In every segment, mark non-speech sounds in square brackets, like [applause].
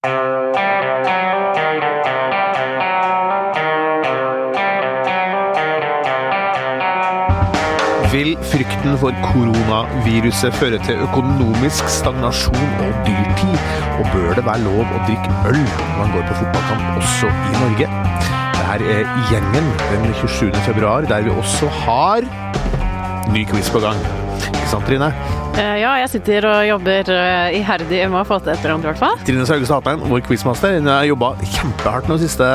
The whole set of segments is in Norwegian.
Vil frykten for koronaviruset føre til økonomisk stagnasjon og dyrtid? Og bør det være lov å drikke øl når man går på fotballkamp også i Norge? Det her er Gjengen den 27. februar, der vi også har ny quiz på gang. Ikke sant, Trine? Eh, Ja, jeg sitter og jobber eh, iherdig med å få til et eller annet, i hvert fall. Trine Saugestad Hatlein, vår quizmaster, hun har jobba kjempehardt den siste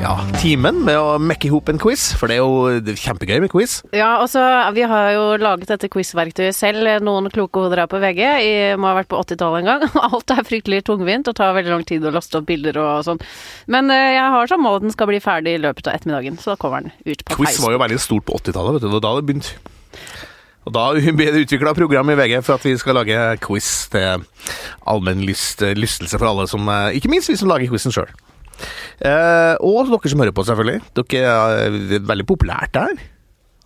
ja, timen med å mekke i hop en quiz, for det er jo det kjempegøy med quiz. Ja, og så Vi har jo laget dette quizverktøyet selv, noen kloke hoder her på VG. I, må ha vært på 80-tallet en gang. [laughs] Alt er fryktelig tungvint og tar veldig lang tid å laste opp bilder og sånn. Men eh, jeg har som mål at den skal bli ferdig i løpet av ettermiddagen, så da kommer den ut på Quiz var jo veldig stort på 80-tallet, vet du. Da det begynte. Og da ble det utvikla program i VG for at vi skal lage quiz til allmenn lyst, lystelse for alle som eh, Ikke minst vi som lager quizen sjøl. Eh, og dere som hører på, selvfølgelig. Dere er veldig populært der.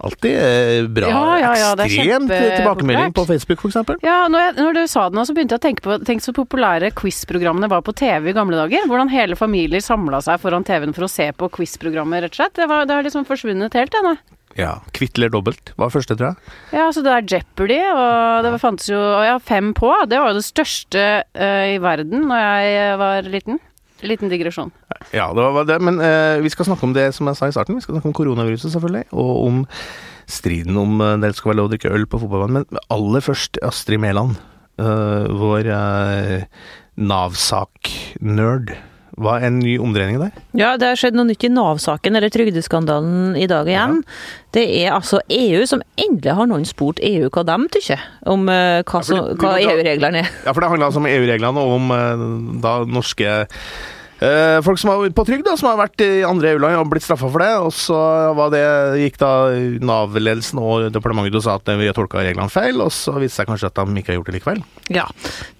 Alltid eh, bra. Ja, ja, ja, Ekstremt tilbakemelding på Facebook, f.eks. Ja, når, jeg, når du sa det nå, så begynte jeg å tenke på tenk så populære quiz-programmene var på TV i gamle dager. Hvordan hele familier samla seg foran TV-en for å se på quiz-programmer, rett og slett. Det, var, det har liksom forsvunnet helt, det nå. Ja. Kvitler dobbelt var første, tror jeg. Ja, så det er Jeopardy, og det fantes jo og ja, Fem på. Det var jo det største uh, i verden når jeg var liten. Liten digresjon. Ja, det var det, men uh, vi skal snakke om det som jeg sa i starten. Vi skal snakke om koronaviruset, selvfølgelig, og om striden om uh, det skal være lov å drikke øl på fotballbanen. Men aller først Astrid Mæland, eh, vår eh, Nav-sak-nerd. Hva er en ny omdreining der? Ja, det har skjedd noe nytt i Nav-saken, eller trygdeskandalen, i dag igjen. Det er altså EU som endelig har noen spurt EU hva de tykker om eh, hva, vi hva EU-reglene er. Ja, for det handler altså om EU-reglene og om eh, da norske folk som har vært på trygd, som har vært i andre EU-land og blitt straffa for det. Og så det, gikk da Nav-ledelsen og departementet og sa at vi har tolka reglene feil, og så viste det seg kanskje at de ikke har gjort det likevel. Ja.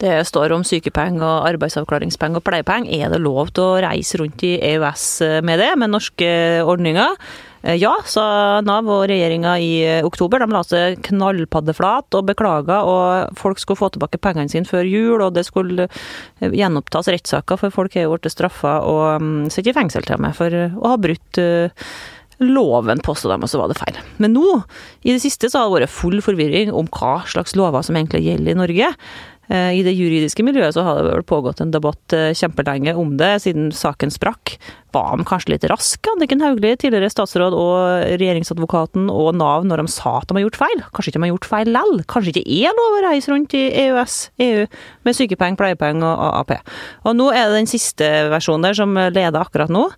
Det står om sykepenger og arbeidsavklaringspenger og pleiepenger. Er det lov til å reise rundt i EØS med det, med norske ordninger? Eh, Ja, sa Nav og regjeringa i eh, oktober. De la seg knallpaddeflat og beklaga, og folk skulle få tilbake pengene sine før jul, og det skulle eh, gjenopptas rettssaker, for folk er jo blitt straffa og um, sitter i fengsel til og med for å ha brutt loven, påstod de, og så var det feil. Men nå, i det siste, så har det vært full forvirring om hva slags lover som egentlig gjelder i Norge. I det juridiske miljøet så har det vel pågått en debatt kjempelenge om det, siden saken sprakk. Var om kanskje litt rask Anniken Hauglie, tidligere statsråd og regjeringsadvokaten og Nav, når de sa at de har gjort feil? Kanskje ikke de har gjort feil lell? Kanskje ikke er lov å reise rundt i EØS, EU, med sykepenger, pleiepenger og AAP? Og nå er det den siste versjonen der som leder akkurat nå.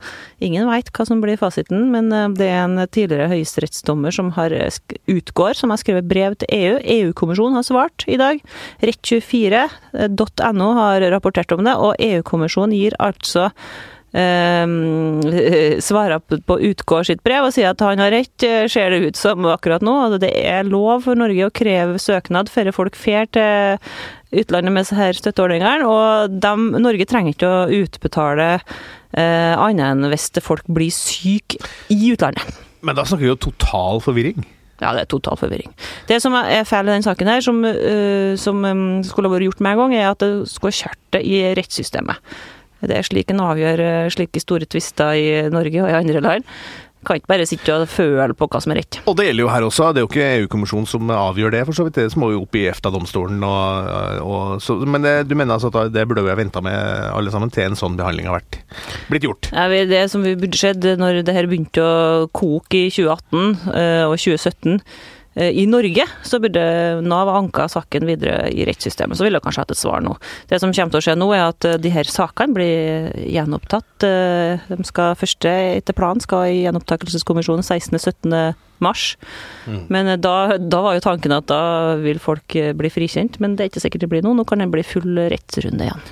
Ingen veit hva som blir fasiten, men eh, det er en tidligere høyesterettsdommer som har eh, utgår, som har skrevet brev til EU. EU-kommisjonen har svart i dag. Rett24.no har rapportert om det, og EU-kommisjonen gir altså eh, [laughs] svarer på- Utgård sitt brev og sier at han har rett, eh, ser det ut som akkurat nå. og Det er lov for Norge å kreve søknad før folk fer til utlandet med disse støtteordningene, og de, Norge trenger ikke å utbetale eh, annet enn hvis folk blir syke i utlandet. Men da snakker vi jo total forvirring. Ja, det er total forvirring. Det som er feil i den saken her, som, uh, som eh, skulle vært gjort med en gang, er at det skulle ha kjørt det i rettssystemet. Det er slik en avgjør eh, slike store tvister i Norge og i andre land. Kan ikke bare sitte og føle på hva som er rett. Og det gjelder jo her også. Det er jo ikke EU-kommisjonen som avgjør det, for så vidt. Det må jo opp i EFTA-domstolen. Og, og, så- men det, du mener altså at det burde vi ha venta med alle sammen til en sånn behandling har vært blitt gjort? Ja, Det som burde skjedd når det her begynte å koke i 2018 eh, og 2017 eh, i Norge, så burde Nav anka saken videre i rettssystemet. Så ville jeg kanskje hatt et svar nå. Det som kommer til å skje nå, er at eh, de her sakene blir gjenopptatt. Eh, De skal første etter planen skal i gjenopptakelseskommisjonen 16.-17. mars. Men eh, da, da var jo tanken at da vil folk eh, bli frikjent, men det er ikke sikkert det blir nå. Nå kan det bli full rettsrunde igjen.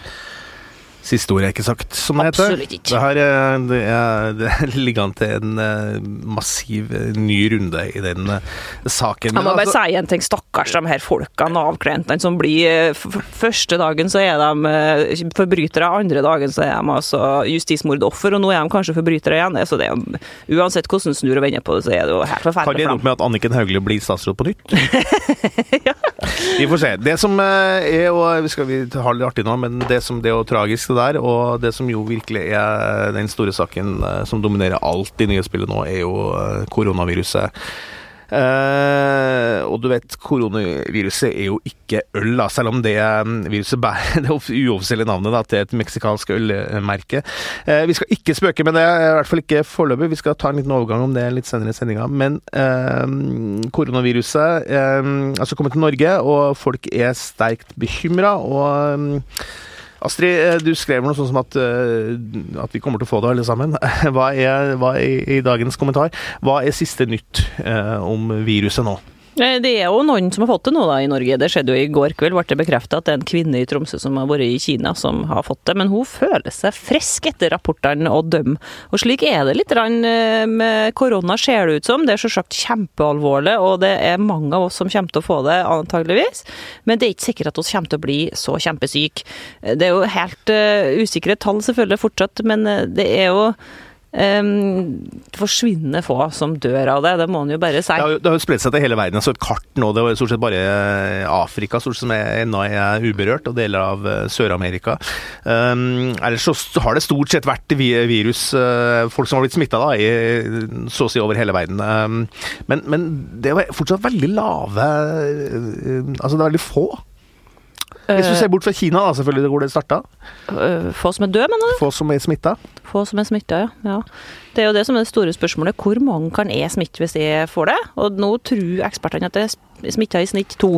Siste ord er ikke sagt, som det heter. Absolutt ikke. Det her er, det er, det ligger an til en eh, massiv eh, ny runde i den eh, saken. Jeg må bare altså- si en ting, stakkars de her folka, Nav-klientene som blir Første dagen så er de forbrytere, andre dagen så er de altså justismordoffer, og nå er de kanskje forbrytere igjen. Så det er, jo- uansett hvordan du snur og vender på det, så er det jo helt Kan det forferdelig. ende opp med at Anniken Hauglie blir statsråd på nytt? [laughs] ja. Vi får se. Det som er vi skal vi ha det artig nå, men det som det er jo tragisk det der. Og det som jo virkelig er den store saken eh, som dominerer alt i nyhetsbildet nå, er jo eh, koronaviruset. Uh, og du vet, koronaviruset er jo ikke øl, da, selv om det viruset bærer [laughs] det uoffisielle navnet da, til et meksikansk ølmerke. Uh, vi skal ikke spøke med det, i hvert fall ikke foreløpig. Vi skal ta en liten overgang om det litt senere i sendinga. Men uh, koronaviruset uh, altså kommet til Norge, og folk er sterkt bekymra. Og Astrid, eh, du skrev noe sånn som at, eh, at, vi kommer til å få det alle sammen. [laughs] Hva er, hva er i dagens kommentar? Hva er siste nytt eh, om viruset nå? Eh, det er jo noen som har fått det nå da i Norge. Det skjedde jo i går kveld, ble det bekrefta at det er en kvinne i Tromsø som har vært i Kina som har fått det. Men hun føler seg frisk etter rapportene og dømme. Og slik er det litt eh, med korona, ser det ut som. Det er selvsagt kjempealvorlig, og det er mange av oss som kommer til å få det, antageligvis. Men det er ikke sikkert at vi kommer til å bli så kjempesyke. Det er jo helt usikre tall selvfølgelig fortsatt, men det er jo um, forsvinne få som dør av det. Det må en jo bare si. Det har, jo spredt seg til hele verden. Så et kart nå, det var stort sett bare eh, Afrika stort som er, ennå er uberørt, og deler av eh, Sør-Amerika. Um, ellers så har det stort sett vært virus, uh, folk som har blitt smitta så å si over hele verden. Um, men, men, det var fortsatt veldig lave Altså, det er veldig få. Hvis du ser bort fra Kina, da, selvfølgelig, hvor det starta. Få som er død, mener du? Få som er smitta. Få som er smitta, ja. ja. Det er jo det som er det store spørsmålet. Hvor mange kan jeg smitte hvis jeg får det? Og nå tror ekspertene at det er smitta i snitt to.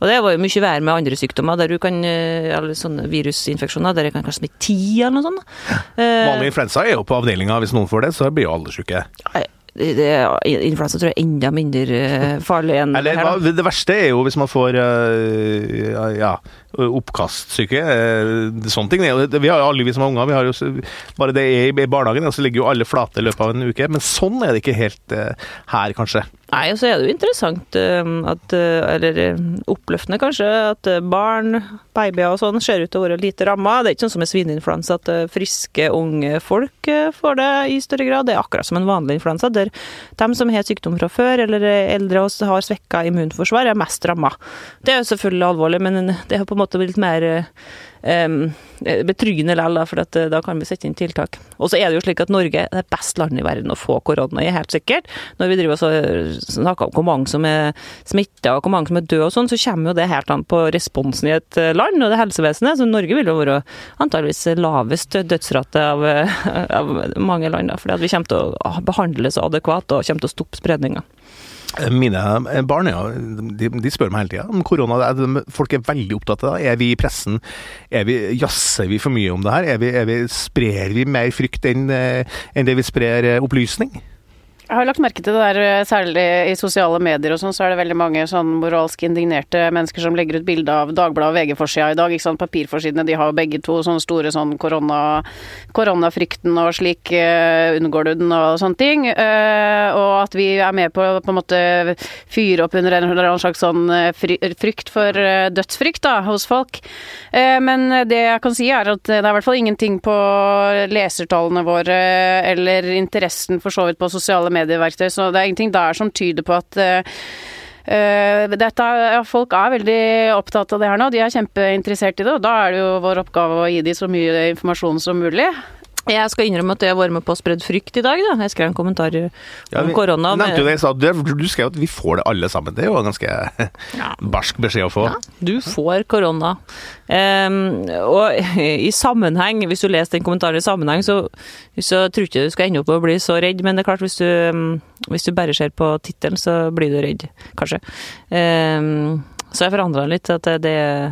Og det var jo mye verre med andre sykdommer, der du kan, eh, eller sånne virusinfeksjoner der jeg kan kanskje smitte ti, eller noe sånt. Vanlig influensa er jo på avdelinga, hvis noen får det, så blir jo alle syke influensa tror jeg er enda mindre eh, farlig enn Eller, her. Det verste er jo hvis man får uh, ja, oppkastsyke. Uh, sånne ting. Vi har jo alle vi som har unger, vi har jo bare det er i barnehagen, og så ligger jo alle flate i løpet av en uke. Men sånn er det ikke helt uh, her, kanskje. Nei, og så er det jo interessant at Eller oppløftende, kanskje, at barn, babyer og sånn ser ut til å være lite ramma. Det er ikke sånn som med svineinfluensa at friske, unge folk får det i større grad. Det er akkurat som en vanlig influensa. der de som har sykdom fra før, eller eldre og har svekka immunforsvar, er mest ramma. Det er jo selvfølgelig alvorlig, men det er på en måte litt mer um, betryggende likevel, for at, da kan vi sette inn tiltak. Og så er det jo slik at Norge er det beste landet i verden å få korona i, helt sikkert. Når vi driver og snakker om hvor mange som er smitta og hvor mange som er døde og sånn, så kommer jo det helt an på responsen i et land og det helsevesenet. Så Norge vil jo være antageligvis lavest dødsrate av, av mange land, da, fordi vi kommer til å behandle så adekvat og kommer til å stoppe spredninga. Mine barn ja, de, de, spør meg hele tida om korona. Folk er veldig opptatt av det. Er vi i pressen? Er vi, jazzer vi for mye om det her? Er vi, er vi, sprer vi mer frykt enn, eh, enn det vi sprer eh, opplysning? Jeg har lagt merke til det der, eh, særlig i sosiale medier og sånn, så er det veldig mange sånn moralsk indignerte mennesker som legger ut bilde av Dagbladet og VG-forsida i dag. ikke sant, Papirforsidene, de har jo begge to sånne store sånn korona, koronafrykten og slik uh, unngår du den og sånne ting. Uh, og at vi er med på på en måte fyre opp under en eller annen slags sånn frykt for uh, dødsfrykt da, hos folk. men det jeg kan si er at det er i hvert fall ingenting på lesertallene våre eller interessen for så vidt på sosiale medier medieverktøy, så det er ingenting der som tyder på at Uh, dette, ja, folk er veldig opptatt av det her nå, de er kjempeinteressert i det. og Da er det jo vår oppgave å gi dem så mye informasjon som mulig. Jeg skal innrømme at jeg var med på å spredd frykt i dag. da. Jeg skrev en kommentar om ja, vi, korona. Det, sa, du, du skrev at vi får det alle sammen. Det er jo en ganske ja. [laughs] barsk beskjed å få. Ja, du får korona. Um, og i sammenheng, hvis du leser den kommentaren i sammenheng, så, så tror ikke du skal ende opp med å bli så redd. Men det er klart, hvis du, hvis du bare ser på tittelen, så blir du redd, kanskje. Um, så jeg forandra litt at det er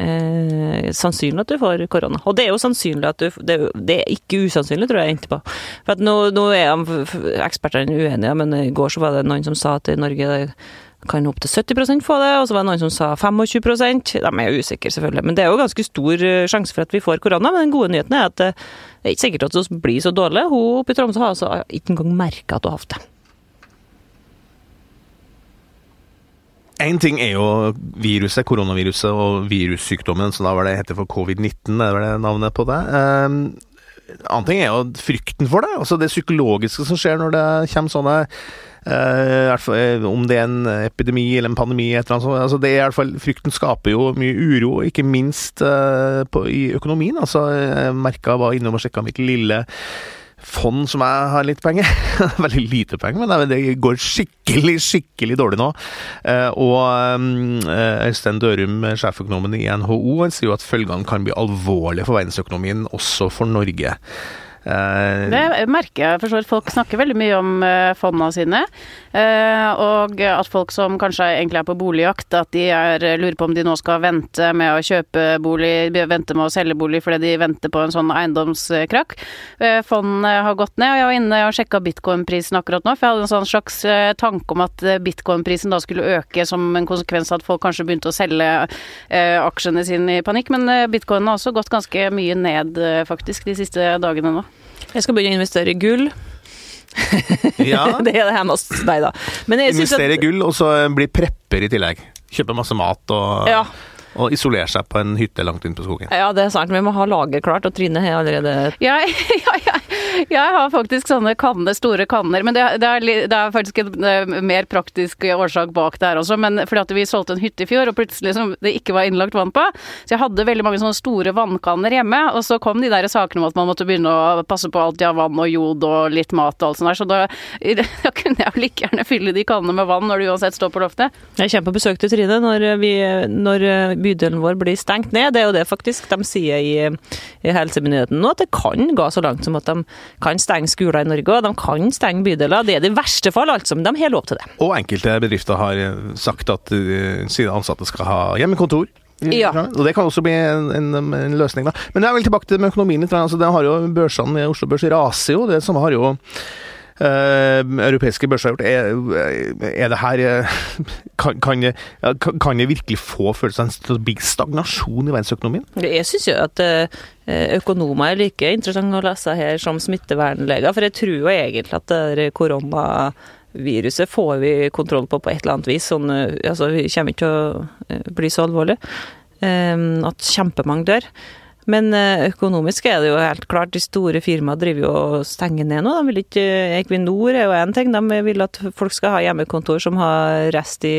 eh, sannsynlig at du får korona. Og det er jo sannsynlig at du Det, det er ikke usannsynlig, tror jeg etterpå. For at nå, nå er ekspertene uenige, men i går så var det noen som sa at i Norge kan opptil 70% få det, og så var det noen som sa 25% De er usikre, selvfølgelig. Men det er jo ganske stor eh, sjanse for at vi får korona. Men den gode nyheten er at det er ikke sikkert at vi blir så dårlige. Hun oppe i Tromsø har altså ikke engang merka at hun har hatt det. Én ting er jo viruset, koronaviruset og virussykdommen, så da var det heter for covid-19, det var det navnet på det. Um, annen ting er jo frykten for det, altså det psykologiske som skjer når det kommer sånne eh, om det er en epidemi eller en pandemi, et eller annet sånt. Altså, det er i hvert fall, frykten skaper jo mye uro, ikke minst uh, på, i økonomien. Altså, jeg merka var innom og sjekka mitt lille fond som jeg har litt penger. [laughs] Veldig lite penger, men det går skikkelig, skikkelig dårlig nå. Eh, og eh, Øystein Dørum, sjeføkonomen i NHO, han sier jo at følgene kan bli alvorlige for verdensøkonomien, også for Norge. Eh, det merker jeg Forstår. Folk snakker veldig mye om uh, fondene sine. Uh, og at folk som kanskje egentlig er på boligjakt, at de er, lurer på om de nå skal vente med å kjøpe bolig, vente med å selge bolig fordi de venter på en sånn eiendomskrakk. Fondene har gått ned, og jeg var inne og sjekka bitcoin-prisen akkurat nå. For jeg hadde en sånn slags tanke om at bitcoin-prisen da skulle øke som en konsekvens av at folk kanskje begynte å selge aksjene sine i panikk. Men bitcoin har også gått ganske mye ned faktisk de siste dagene nå. Jeg skal begynne å investere i gull. [laughs] Ja. [laughs] det er det her med oss. Nei da. investere i gull, og så bli prepper i tillegg. Kjøpe masse mat og ja. Og isolere seg på en hytte langt inn på skogen. Ja, det er sant. Vi må ha lager klart, og Trine har allerede ja, [laughs] ja, ja, jeg har faktisk sånne kanner, store kanner. Men det, er, det, er, faktisk en mer praktisk årsak bak det her også. Men fordi at vi solgte en hytte i fjor, og plutselig som det ikke var innlagt vann på. Så jeg hadde veldig mange sånne store vannkanner hjemme. Og så kom de der sakene om at man måtte begynne å passe på alt av vann og jod og litt mat og alt sånt der. Så da, [laughs] da kunne jeg jo like gjerne fylle de kannene med vann når du uansett står på loftet. Jeg kommer på besøk til Trine når, vi, når bydelen vår blir stengt ned. Det er jo det faktisk de sier i, i Helsemyndigheten nå, at det kan gå så langt som at de kan stenge skoler i Norge, og de kan stenge bydeler. Det er det verste fall, altså, men de har lov til det. Og enkelte bedrifter har sagt at uh, sine ansatte skal ha hjemmekontor. Ja. Og Det kan også bli en, en, en løsning, da. Men jeg vil tilbake til økonomien litt. Altså, det har jo Børsene i Oslo Børs raser jo. Det samme har jo Uh, europeiske børser har gjort. Er, er, det her eh, kan, kan, kan, det virkelig få følelsen av en stagnasjon i verdensøkonomien? Jeg syns jo at uh, økonomer er like interessant å lese her som smittevernleger. For jeg tror jo egentlig at det koronaviruset får vi kontroll på på et eller annet vis. Sånn, altså, vi kommer ikke til å bli så alvorlig. At kjempemange dør. Men eh, økonomisk er det jo helt klart, de store firmaene driver jo og stenger ned nå. De vil ikke, Equinor er jo én ting, de vil at folk skal ha hjemmekontor som har rest i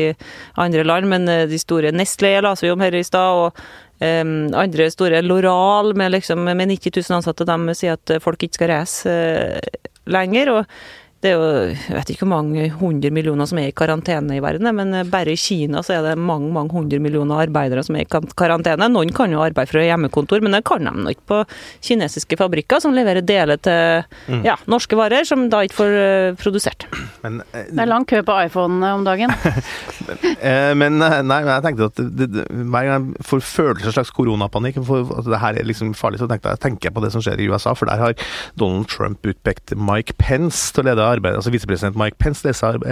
andre land. Men eh, de store Nestlé leste vi om her i stad, og um, andre store Loral med, liksom, med 90 000 ansatte, de sier at folk ikke skal reise uh, lenger. og det er jo jeg vet ikke hvor mange hundre millioner som er i karantene i verden, men bare i Kina så er det mange mange hundre millioner arbeidere som er i karantene. Noen kan jo arbeide fra hjemmekontor, men det kan de ikke på kinesiske fabrikker som leverer deler til mm. ja, norske varer, som da ikke får uh, produsert. Men, eh, det er lang kø på iPhone om dagen. uh, [laughs] men nei, men jeg tenkte at det, det, hver gang jeg får følelse av slags koronapanikk, for at det her er liksom farlig, så tenkte jeg, tenker jeg på det som skjer i USA, for der har Donald Trump utpekt Mike Pence til å lede arbeidet, altså visepresident Mike Pence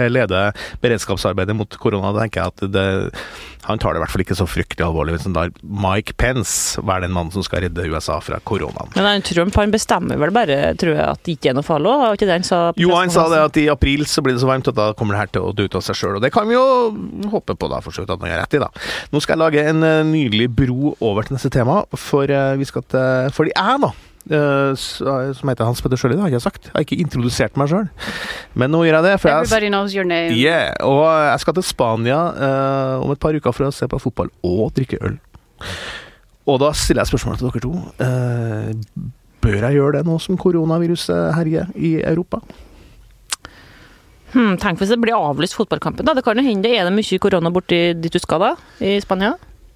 leder beredskapsarbeidet mot korona. Da tenker jeg at det, han tar det i hvert fall ikke så fryktelig alvorlig hvis han lar Mike Pence være den mannen som skal redde USA fra koronaen. Men han, Trump han bestemmer vel bare, tror jeg, at det ikke er noe farlig? Var ikke det han sa? Jo, han sa det at i april så blir det så varmt at da kommer det her til å dø ut av seg sjøl. Og det kan vi jo håpe på, da, for så vidt at han har rett i, da. Nå skal jeg lage en eh, nydelig bro over til neste tema, for eh, vi skal til Fordi jeg, da som heter Hans Petter Sjøli, det har jeg ikke sagt. Jeg har ikke introdusert meg sjøl. Men nå gjør jeg det. Everybody knows your name. Yeah, og jeg skal til Spania uh, om et par uker for å se på fotball og drikke øl. Og da stiller jeg spørsmålet til dere to. Uh, bør jeg gjøre det nå som koronaviruset herjer i Europa? Hmm, tenk hvis det blir avlyst fotballkampen. da. Det kan jo hende. Er det mye korona borti dit du skal da, i Spania?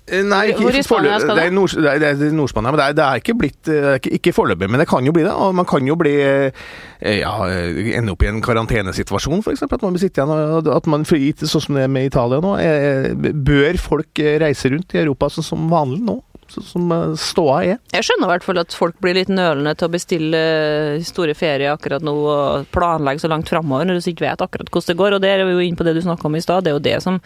Eh, nei, ikke, Hvor i Spania skal det? Er nord, det er, er Nord-Spania, men det er, det er, ikke blitt ikke, ikke foreløpig. Men det kan jo bli det. Og man kan jo bli eh, ja, ende opp i en karantenesituasjon, f.eks. At man blir sittende igjen. At man, sånn som det er med Italia nå, bør folk reise rundt i Europa sånn som vanlig nå? Som eh, ståa er. Jeg skjønner i hvert fall at folk blir litt nølende til å bestille eh, store ferier akkurat nå og planlegge så langt framover når du ikke vet akkurat hvordan det går. Og det er jo inn på det du snakka om i stad, det er jo det som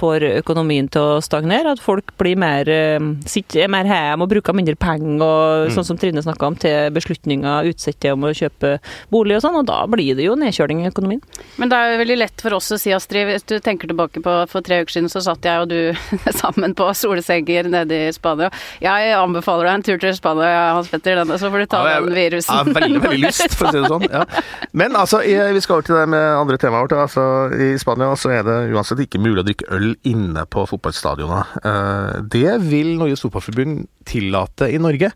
får økonomien til å stagnere. At folk blir mer, eh, sitter mer hjemme og bruker mindre penger, og mm. sånn som Trine snakka om, til beslutninger, utsette om å kjøpe bolig og sånn, og da blir det jo nedkjøling i økonomien. Men det er jo veldig lett for oss å si, Astrid, hvis du tenker tilbake på for tre uker siden, så satt jeg og du [laughs] sammen på solsenger nede i Spania. Jeg anbefaler deg en tur til Spania, Hans Petter, denne, så får du ta Ja, den virusen. Jeg har veldig, veldig lyst, for å si det sånn. Ja. Men altså, vi skal over til det med andre temaer. vårt, Altså, I Spania så er det uansett ikke mulig å drikke øl inne på fotballstadionene. Eh, Det vil Norges Fotballforbund tillate i Norge.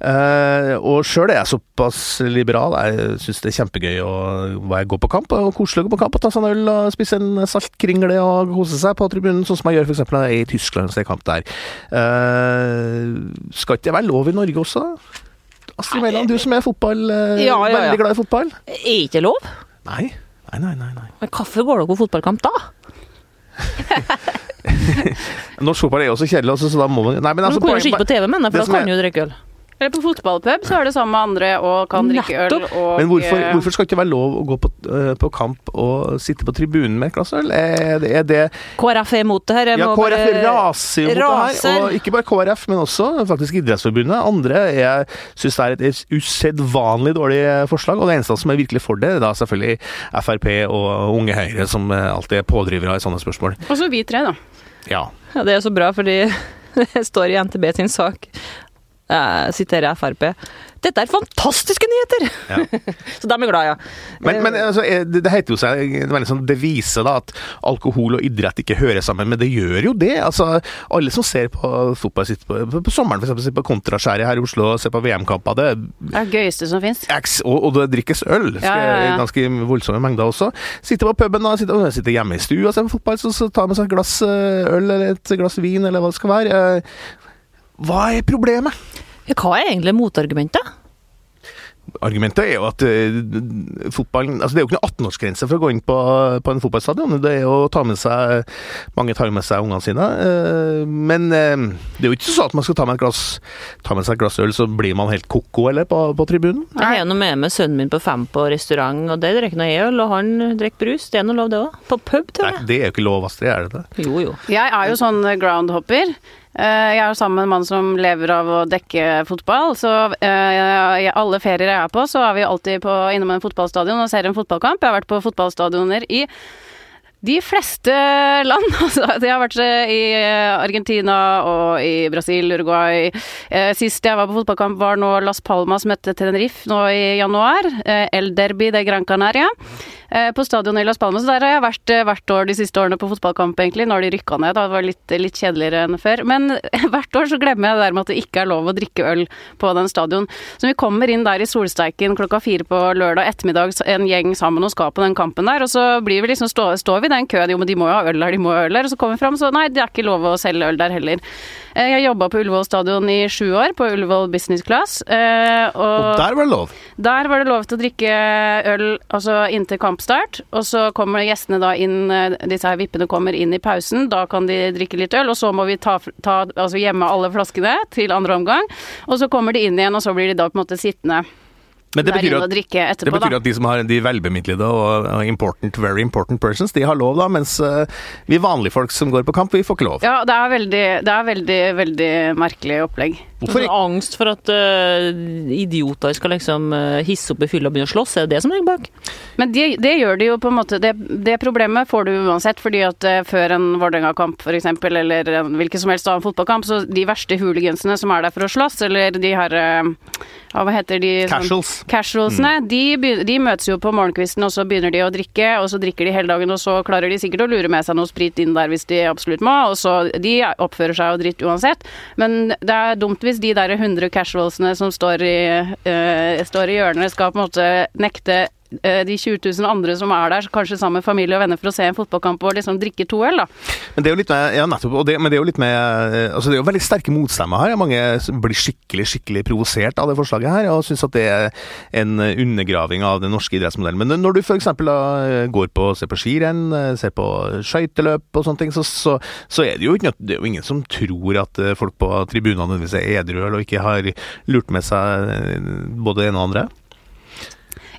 Eh, Og sjøl er jeg såpass liberal. Jeg syns det er kjempegøy å gå på kamp, og koselig å gå på kamp og ta seg en øl og spise en saltkringle og kose seg på tribunen, sånn som jeg gjør f.eks. i Tyskland, hvis det er kamp der. Eh, Skal ikke det være lov i Norge også? Astrid Mæland, du som er fotball, eh, Ja, ja, ja. veldig glad i fotball. Er ikke lov? Nei. Nei, nei, nei. nei. Men hvorfor går dere på fotballkamp da? [laughs] Norsk fotball er jo også kjedelig, altså, så da må man Nei, men Du altså, kan jo ikke på TV, mener jeg, for da kan du jo drikke øl. Eller på fotballpub så er det sammen med andre og kan drikke øl og Men hvorfor, eh, hvorfor skal det ikke være lov å gå på, eh, på kamp og sitte på tribunen med et glass øl? Er det, er det KrF er imot det her. Ja, KrF raser jo mot det her. Og ikke bare KrF, men også faktisk Idrettsforbundet. Andre jeg syns det er et usedvanlig dårlig forslag, og det eneste som er virkelig for det, er da selvfølgelig Frp og Unge Høyre, som eh, alltid er pådrivere i sånne spørsmål. Og så vi tre, da. Ja. Ja, det er så bra, fordi [laughs] det står i NTB sin sak, jeg siterer Frp, dette er fantastiske nyheter! Ja. [laughs] så dem er glad, ja. Men, men altså, eh, det, det heter jo seg det er veldig sånn devise da, at alkohol og idrett ikke hører sammen, men det gjør jo det. Altså, alle som ser på fotball sitter på, på, på sommeren, f.eks. på Kontraskjæret her i Oslo og ser på VM-kamper, det er det gøyeste som fins. Og, og det drikkes øl. Ja, ja, ja. Ganske voldsomme mengder også. Sitter på puben da, sitter, og sitter hjemme i stua og ser på fotball, så, så tar man seg et glass eh, øl eller et glass vin eller hva det skal være. Hva er problemet? Hva er egentlig motargumentet? Argumentet er jo at uh, fotballen altså Det er jo ikke noen 18-årsgrense for å gå inn på, på en fotballstadion. Det er jo å ta med seg Mange tar med seg ungene sine. Uh, men uh, det er jo ikke sånn at man skal ta med, et glass, ta med seg et glass øl, så blir man helt ko-ko, eller, på, på tribunen. Jeg har jo noe med meg sønnen min på fem på restaurant, og det drikker noe øl, og han drikker brus. Det er noe lov, det òg. På pub, tror jeg. Nei, det er jo ikke lov, Astrid, er det det? Jo, jo. Jeg er jo sånn groundhopper. Eh, Jeg er sammen med en mann som lever av å dekke fotball. Så eh, i alle ferier jeg er på, så er vi alltid på, innom en fotballstadion og ser en fotballkamp. Jeg har vært på fotballstadioner i de fleste land. [laughs] Altså, jeg har vært i eh, Argentina og i Brasil, Uruguay. Sist jeg var på fotballkamp, var nå Las Palmas møtte Tenerife nå i januar. El Derby de Gran Canaria. Eh, På stadionet i Las Palmas. Der har jeg vært eh, hvert år de siste årene på fotballkamp, egentlig. Nå har de rykka ned, det var litt, litt kjedeligere enn før. Men [laughs] hvert år så glemmer jeg det der med at det ikke er lov å drikke øl på den stadion. Så vi kommer inn der i solsteiken klokka fire på lørdag ettermiddag, en gjeng sammen og skal på den kampen der, og så blir vi liksom stå, står vi i den køen, jo men de må jo ha øl der, de må ha øl der, og så kommer vi fram, så nei, det er ikke lov å selge øl der heller. Eh, Jeg jobba på Ullevål stadion i sju år, på Ullevål Business Class, eh, Og og der var det lov. der var det lov til å drikke øl altså inntil kampstart, og så kommer gjestene da inn, eh, disse her vippene kommer inn i pausen, da kan de drikke litt øl, og så må vi ta, ta altså gjemme alle flaskene til andre omgang, og så kommer de inn igjen, og så blir de da på en måte sittende Men det betyr at etterpå, det betyr at de som har de velbemidlede og important, very important persons, de har lov, da, mens eh, vi vanlige folk som går på kamp, vi får ikke lov. Ja, det er veldig, det er veldig, veldig merkelig opplegg. Hvorfor Sånn ikke? angst for at uh, idioter skal liksom uh, hisse opp i fylla og begynne å slåss, er det det som ligger bak? Men det, det gjør de jo på en måte Det, det problemet får du uansett, fordi at uh, før en Vålerenga-kamp f.eks., eller en hvilken som helst annen fotballkamp, så de verste hooligansene som er der for å slåss, eller de har ja, Hva heter de? sånn- Casuals. Casualsene, de, begynner, de møtes jo på morgenkvisten, og så begynner de å drikke, og så drikker de hele dagen, og så klarer de sikkert å lure med seg noe sprit inn der hvis de absolutt må, og så De oppfører seg jo dritt uansett, men det er dumt hvis de der 100 casualsene som står i, uh, står i hjørnet, skal på en måte nekte de 20 000 andre som er der, kanskje sammen med familie og venner for å se en fotballkamp og liksom drikke to øl, da. Men det er jo litt med, ja, nettopp, det, men det er jo litt med eh, altså Det er jo veldig sterke motstemmer her. Mange blir skikkelig skikkelig provosert av det forslaget her, og syns at det er en undergraving av den norske idrettsmodellen. Men når du f.eks. går på ser på skirenn, eh, ser på skøyteløp og sånne ting, så, så, så er det jo ikke det er jo ingen som tror at eh, folk på tribunene nødvendigvis er edru og ikke har lurt med seg eh, både det ene og andre.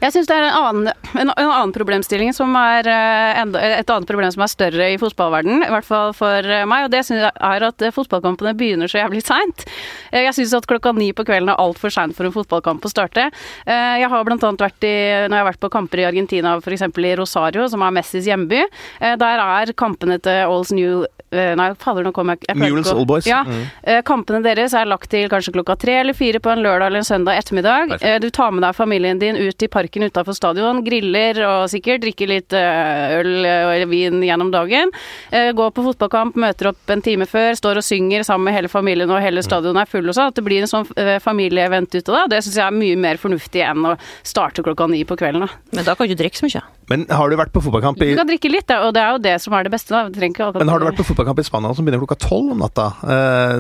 Jeg syns det er en annen, en, en annen problemstilling som er eh, enda, et annet problem som er større i fotballverden, i hvert fall for eh, meg, og det synes jeg er at eh, fotballkampene begynner så jævlig seint. Jeg syns at klokka ni på kvelden er altfor seint for en fotballkamp å starte. Jeg har blant annet vært i, når jeg har vært på kamper i Argentina, f.eks. i Rosario, som er Messis hjemby, der er kampene til Alls New Nei, fader, nå kom jeg, jeg Newlands Old Boys. Ja, mm. Kampene deres er lagt til kanskje klokka tre eller fire på en lørdag eller en søndag ettermiddag. Du tar med deg familien din ut i parken utafor stadion, griller og sikkert drikker litt eh, øl eller vin gjennom dagen. Eh, går på fotballkamp, møter opp en time før, står og synger sammen med hele familien og hele stadionet er full og sånn. At det blir en sånn eh, familieevent ut av det. Det syns jeg er mye mer fornuftig enn å starte klokka ni på kvelden. Da. Men da kan du drikke så mye. Men har du vært på fotballkamp i Du kan drikke litt, og det er jo det som er det beste. da. Men har du vært på fotballkamp i Spania som begynner klokka tolv om natta?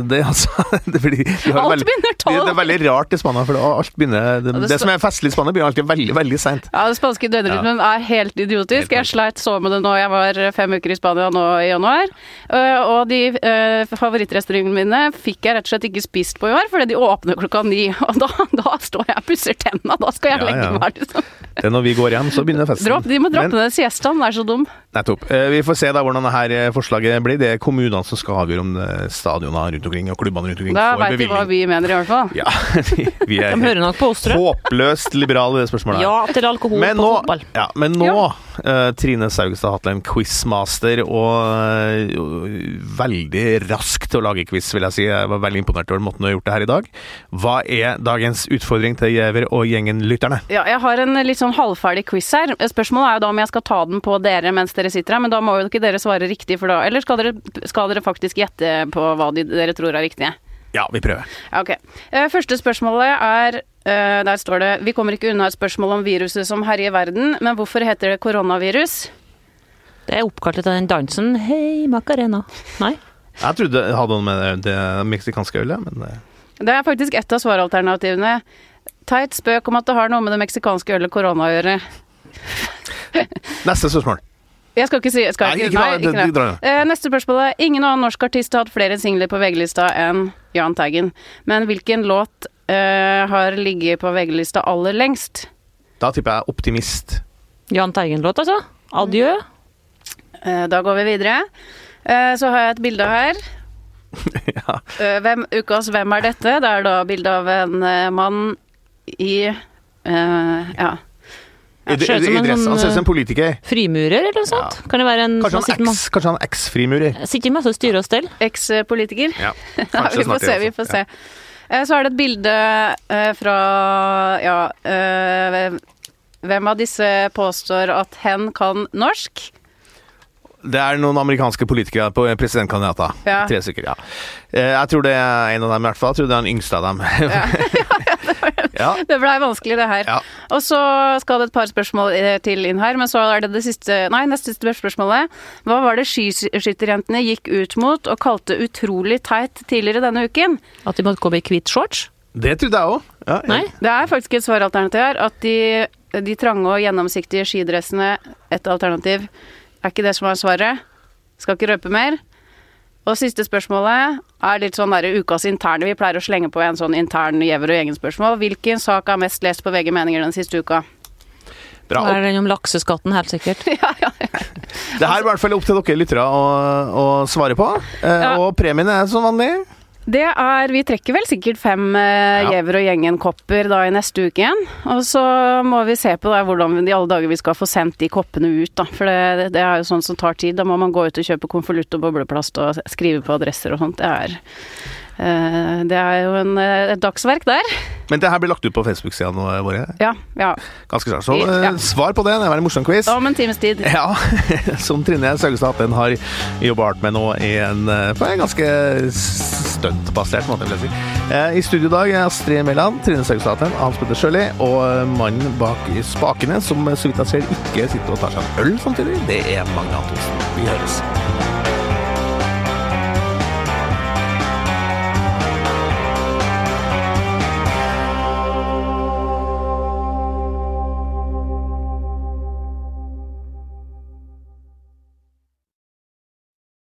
Det, altså, [laughs] det, blir, de Alt veldig, begynner tolv! Det, det, er veldig rart i Spania, for alt begynner Det, det som er festlig i Spania, begynner alltid veldig, veldig seint. Ja, det spanske døgnrytmen ja. er helt idiotisk. Jeg sleit så med det nå jeg var fem uker i Spania nå i januar. Øh, og de uh, favorittrestaurantene mine fikk jeg rett og slett ikke spist på i år, fordi de åpner klokka ni. [laughs] Og da, da står jeg og pusser tenna, da skal jeg ja, legge meg. Liksom. Det er når vi går hjem, så begynner festen. Dropp, de må droppe den siestaen, er så dum. Nettopp. Eh, vi får se da hvordan dette forslaget blir. Det er kommunene som skal avgjøre om stadionene rundt omkring og klubbene rundt omkring da får bevilgning. Da veit de hva vi mener, i hvert fall. Ja, [laughs] vi er tror jeg. håpløst liberale i det spørsmålet. Ja, til alkohol men på nå, fotball. Ja, men nå, ja. uh, Trine Saugstad Hatlen, quizmaster, og uh, veldig rask til å lage quiz, vil jeg si. Jeg var veldig imponert over måten du har gjort det her i dag. Hva er dagens utfordring til Giæver og gjengen-lytterne? Ja, jeg har en litt sånn halvferdig quiz her. Spørsmålet er jo da om jeg skal ta den på dere mens dere sitter her, men da må jo ikke dere svare riktig, for da Eller skal dere, skal dere faktisk gjette på hva de, dere tror er riktig? Ja, vi prøver. Ok. Uh, første spørsmålet er uh, Der står det Vi kommer ikke unna et spørsmål om viruset som herjer verden, men hvorfor heter det koronavirus? Det er oppkalt etter den dansen Hei, Macarena. Nei? Jeg trodde det hadde noe med det meksikanske ølet, men det Det er faktisk ett av svaralternativene. Teit spøk om at det har noe med det meksikanske ølet korona å gjøre. Neste spørsmål. Jeg skal ikke si skal nei, ikke, nei, ikke, nei. Uh, neste spørsmål er Ingen annen norsk artist har hatt flere singler på VG-lista enn Jahn Teigen. Men hvilken låt uh, har ligget på VG-lista aller lengst? Da tipper jeg 'Optimist'. Jahn Teigen-låt, altså? Adjø. Uh, da går vi videre. så har jeg et bilde her. [laughs] ja. hvem, ukas 'Hvem er dette?' Det er da bilde av en mann i Ja. Ja, I, i, i dress. Han ser ut som en politiker. Frimurer eller noe sånt? Ja. Kan det være en Kanskje han ex, kanskje han eks-frimurer. Sitter masse styre og stell. Eks-politiker. [laughs] Ja, vi får se, vi får se. Ja. så er det et bilde uh, fra ja Hvem av disse påstår at hen kan norsk? Det er noen amerikanske politikere på presidentkandidater. Ja. Tre stykker, ja. Jeg tror det er en av dem, i hvert fall. Jeg tror det er den yngste av dem. ja, [laughs] [laughs] ja, det blei vanskelig, det her. Ja. Og så skal det et par spørsmål eh, til inn her, men så er det det siste Nei, neste spørsmålet. Hva var det skiskytterjentene gikk ut mot og kalte utrolig teit tidligere denne uken? At de måtte komme i hvit shorts? Det trodde jeg òg. Ja, Nei, det er faktisk et svaralternativ her. At de, de trange og gjennomsiktige skidressene, et alternativ er ikke det som er svaret. Skal ikke røpe mer. Og siste spørsmålet er litt sånn der ukas interne. Vi pleier å slenge på en sånn intern Gjever og gjengen-spørsmål. Hvilken sak er mest lest på VG Meninger den siste uka? Bra. Det er den om lakseskatten, helt sikkert. ja, [laughs] ja, ja. Det her er i hvert fall opp til dere lyttere å, å svare på. Eh, og premien er som vanlig det er Vi trekker vel sikkert fem uh, Gjever og gjengen-kopper da i neste uke igjen. Og så må vi se på da, hvordan i alle dager vi skal få sendt de koppene ut, da. For det, det er jo sånn som tar tid. Da må man gå ut og kjøpe konvolutt og bobleplast og skrive på adresser og sånt. Det er Eh, det er jo en, eh, et dagsverk der. Men det her blir lagt ut på Facebook-sidene våre? Ja. ja. Ganske snart. Så ja. Eh, svar på det. Det var en morsom quiz. Om en times tid. [laughs] Ja, Som Trine Saugstad den har jobba hardt med nå i en, på en ganske stuntbasert måte, vil jeg si. I studio i dag er Astrid Mæland, Trine Saugstad Hans Petter Sjøli og mannen bak spakene, som så vidt jeg ser ikke sitter og tar seg en øl samtidig, det er Magne Antonsen. Vi høres.